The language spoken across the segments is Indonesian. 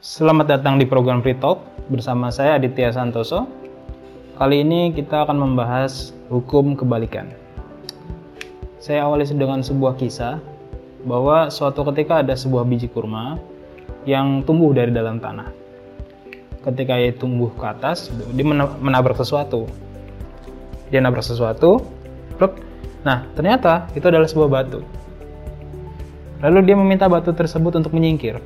Selamat datang di program Free Talk bersama saya Aditya Santoso. Kali ini kita akan membahas hukum kebalikan. Saya awali dengan sebuah kisah bahwa suatu ketika ada sebuah biji kurma yang tumbuh dari dalam tanah. Ketika ia tumbuh ke atas, dia menabrak sesuatu. Dia nabrak sesuatu, nah ternyata itu adalah sebuah batu. Lalu dia meminta batu tersebut untuk menyingkir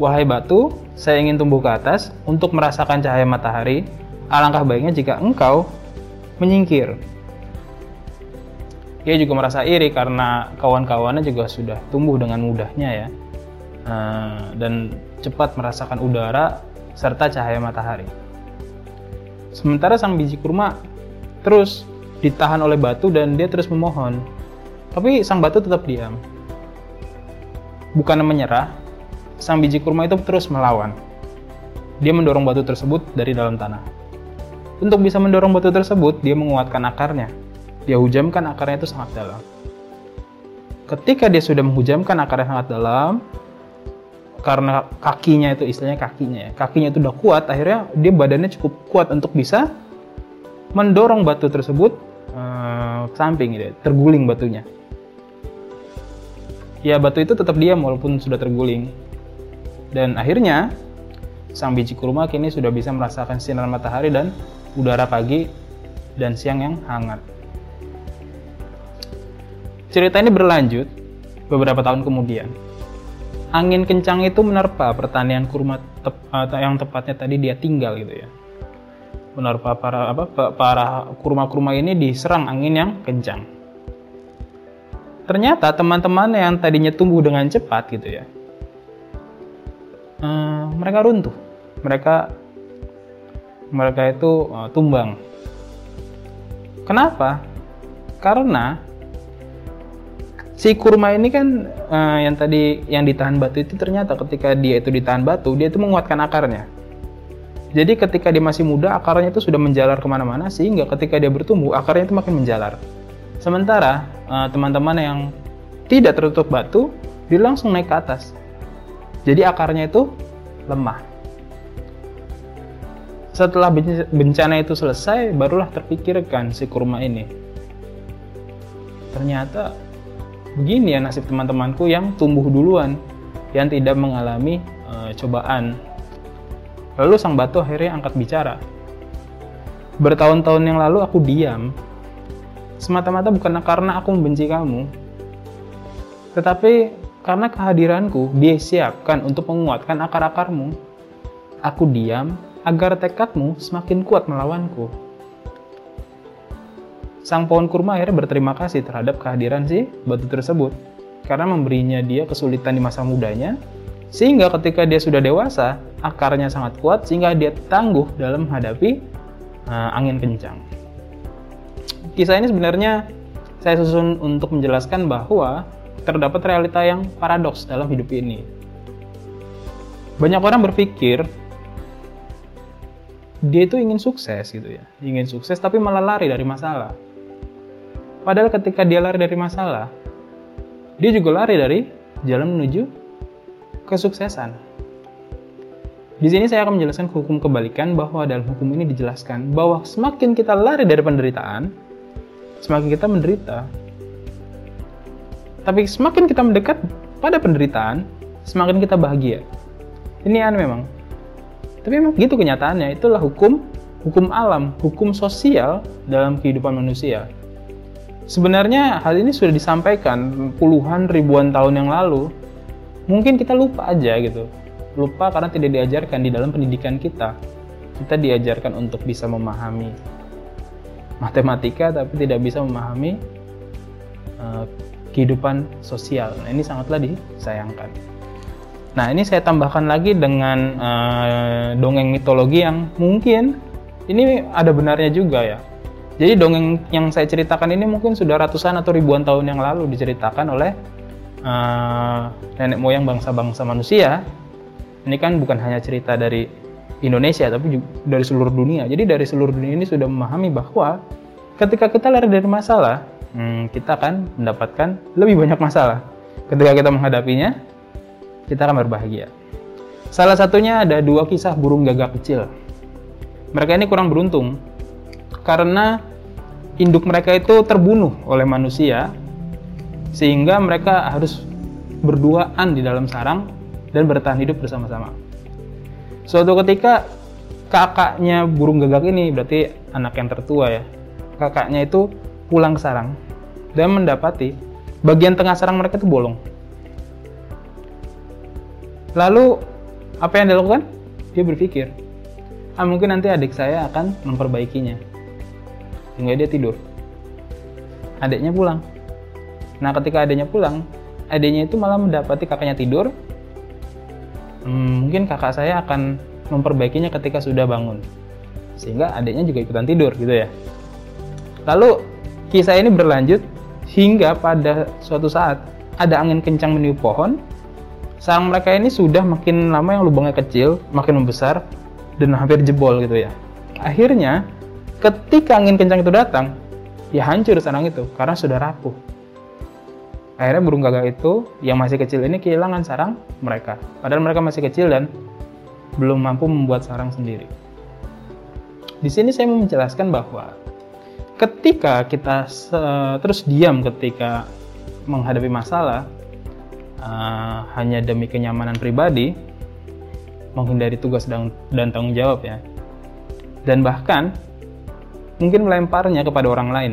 Wahai batu, saya ingin tumbuh ke atas untuk merasakan cahaya matahari. Alangkah baiknya jika engkau menyingkir. Ia juga merasa iri karena kawan-kawannya juga sudah tumbuh dengan mudahnya ya, eh, dan cepat merasakan udara serta cahaya matahari. Sementara sang biji kurma terus ditahan oleh batu dan dia terus memohon. Tapi sang batu tetap diam. Bukan menyerah, sang biji kurma itu terus melawan. Dia mendorong batu tersebut dari dalam tanah. Untuk bisa mendorong batu tersebut, dia menguatkan akarnya. Dia hujamkan akarnya itu sangat dalam. Ketika dia sudah menghujamkan akarnya sangat dalam, karena kakinya itu istilahnya kakinya ya, kakinya itu udah kuat, akhirnya dia badannya cukup kuat untuk bisa mendorong batu tersebut uh, samping gitu, ya, terguling batunya. Ya batu itu tetap diam walaupun sudah terguling. Dan akhirnya, sang biji kurma kini sudah bisa merasakan sinar matahari dan udara pagi dan siang yang hangat. Cerita ini berlanjut beberapa tahun kemudian. Angin kencang itu menerpa pertanian kurma tep, yang tepatnya tadi dia tinggal gitu ya. Menerpa para apa para kurma-kurma ini diserang angin yang kencang. Ternyata teman-teman yang tadinya tumbuh dengan cepat gitu ya, uh, mereka runtuh mereka mereka itu uh, tumbang kenapa karena si kurma ini kan uh, yang tadi yang ditahan batu itu ternyata ketika dia itu ditahan batu dia itu menguatkan akarnya jadi ketika dia masih muda akarnya itu sudah menjalar ke mana-mana sehingga ketika dia bertumbuh akarnya itu makin menjalar sementara teman-teman uh, yang tidak tertutup batu dia langsung naik ke atas jadi akarnya itu lemah. Setelah bencana itu selesai, barulah terpikirkan si kurma ini. Ternyata begini ya nasib teman-temanku yang tumbuh duluan, yang tidak mengalami e, cobaan. Lalu sang batu akhirnya angkat bicara. Bertahun-tahun yang lalu aku diam, semata-mata bukan karena aku membenci kamu, tetapi karena kehadiranku, dia siapkan untuk menguatkan akar-akarmu. Aku diam agar tekadmu semakin kuat melawanku. Sang pohon kurma akhirnya berterima kasih terhadap kehadiran si batu tersebut karena memberinya dia kesulitan di masa mudanya sehingga ketika dia sudah dewasa akarnya sangat kuat sehingga dia tangguh dalam menghadapi uh, angin kencang. Kisah ini sebenarnya saya susun untuk menjelaskan bahwa terdapat realita yang paradoks dalam hidup ini. Banyak orang berpikir dia itu ingin sukses gitu ya, ingin sukses tapi malah lari dari masalah. Padahal ketika dia lari dari masalah, dia juga lari dari jalan menuju kesuksesan. Di sini saya akan menjelaskan hukum kebalikan bahwa dalam hukum ini dijelaskan bahwa semakin kita lari dari penderitaan, semakin kita menderita. Tapi semakin kita mendekat pada penderitaan, semakin kita bahagia. Ini aneh memang. Tapi memang gitu kenyataannya, itulah hukum hukum alam, hukum sosial dalam kehidupan manusia. Sebenarnya hal ini sudah disampaikan puluhan ribuan tahun yang lalu. Mungkin kita lupa aja gitu. Lupa karena tidak diajarkan di dalam pendidikan kita. Kita diajarkan untuk bisa memahami matematika tapi tidak bisa memahami uh, kehidupan sosial. Nah, ini sangatlah disayangkan. Nah, ini saya tambahkan lagi dengan uh, dongeng mitologi yang mungkin ini ada benarnya juga ya. Jadi dongeng yang saya ceritakan ini mungkin sudah ratusan atau ribuan tahun yang lalu diceritakan oleh uh, nenek moyang bangsa-bangsa manusia. Ini kan bukan hanya cerita dari Indonesia tapi juga dari seluruh dunia. Jadi dari seluruh dunia ini sudah memahami bahwa ketika kita lari dari masalah, hmm, kita akan mendapatkan lebih banyak masalah. Ketika kita menghadapinya, kita akan berbahagia. Salah satunya ada dua kisah burung gagak kecil. Mereka ini kurang beruntung karena induk mereka itu terbunuh oleh manusia sehingga mereka harus berduaan di dalam sarang dan bertahan hidup bersama-sama. Suatu ketika kakaknya burung gagak ini berarti anak yang tertua ya. Kakaknya itu pulang ke sarang dan mendapati bagian tengah sarang mereka itu bolong. Lalu apa yang dilakukan? Dia berpikir, ah mungkin nanti adik saya akan memperbaikinya. Hingga dia tidur. Adiknya pulang. Nah ketika adiknya pulang, adiknya itu malah mendapati kakaknya tidur. Hmm, mungkin kakak saya akan memperbaikinya ketika sudah bangun. Sehingga adiknya juga ikutan tidur gitu ya. Lalu kisah ini berlanjut hingga pada suatu saat ada angin kencang meniup pohon. Sarang mereka ini sudah makin lama yang lubangnya kecil, makin membesar dan hampir jebol gitu ya. Akhirnya ketika angin kencang itu datang, ya hancur sarang itu karena sudah rapuh. Akhirnya burung gagak itu yang masih kecil ini kehilangan sarang mereka. Padahal mereka masih kecil dan belum mampu membuat sarang sendiri. Di sini saya mau menjelaskan bahwa ketika kita terus diam ketika menghadapi masalah uh, hanya demi kenyamanan pribadi, menghindari tugas dan, dan tanggung jawab ya, dan bahkan mungkin melemparnya kepada orang lain.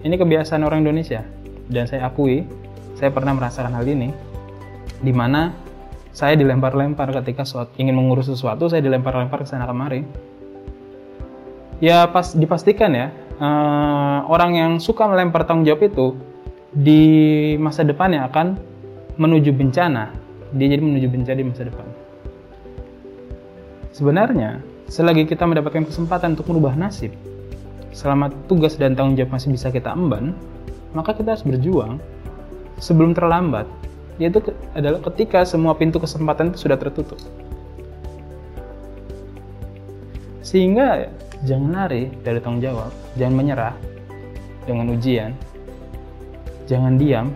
Ini kebiasaan orang Indonesia. Dan saya akui saya pernah merasakan hal ini di mana saya dilempar-lempar ketika ingin mengurus sesuatu saya dilempar-lempar ke sana kemari. Ya pas dipastikan ya uh, orang yang suka melempar tanggung jawab itu di masa depannya akan menuju bencana. Dia jadi menuju bencana di masa depan. Sebenarnya selagi kita mendapatkan kesempatan untuk merubah nasib selama tugas dan tanggung jawab masih bisa kita emban maka kita harus berjuang sebelum terlambat. Yaitu adalah ketika semua pintu kesempatan itu sudah tertutup. Sehingga jangan lari dari tanggung jawab, jangan menyerah dengan ujian, jangan diam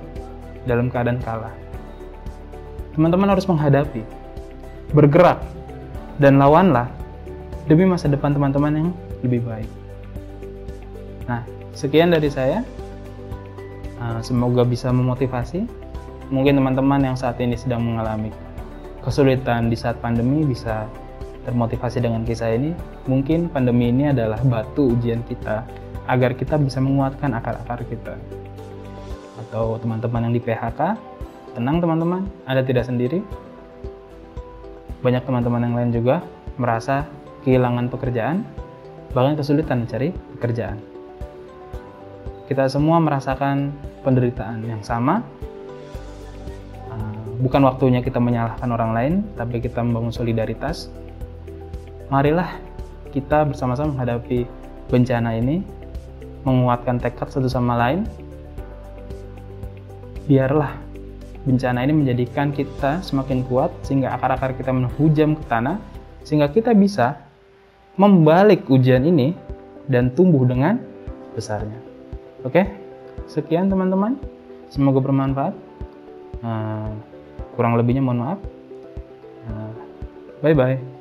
dalam keadaan kalah. Teman-teman harus menghadapi, bergerak, dan lawanlah demi masa depan teman-teman yang lebih baik. Nah, sekian dari saya. Ah, semoga bisa memotivasi. Mungkin teman-teman yang saat ini sedang mengalami kesulitan di saat pandemi bisa termotivasi dengan kisah ini. Mungkin pandemi ini adalah batu ujian kita agar kita bisa menguatkan akar-akar kita. Atau teman-teman yang di PHK, tenang teman-teman, Anda tidak sendiri. Banyak teman-teman yang lain juga merasa kehilangan pekerjaan, bahkan kesulitan mencari pekerjaan. Kita semua merasakan penderitaan yang sama. Ah, bukan waktunya kita menyalahkan orang lain, tapi kita membangun solidaritas. Marilah kita bersama-sama menghadapi bencana ini, menguatkan tekad satu sama lain. Biarlah bencana ini menjadikan kita semakin kuat sehingga akar-akar kita menghujam ke tanah sehingga kita bisa membalik ujian ini dan tumbuh dengan besarnya. Oke, sekian teman-teman. Semoga bermanfaat. Uh, kurang lebihnya mohon maaf. Uh, bye bye.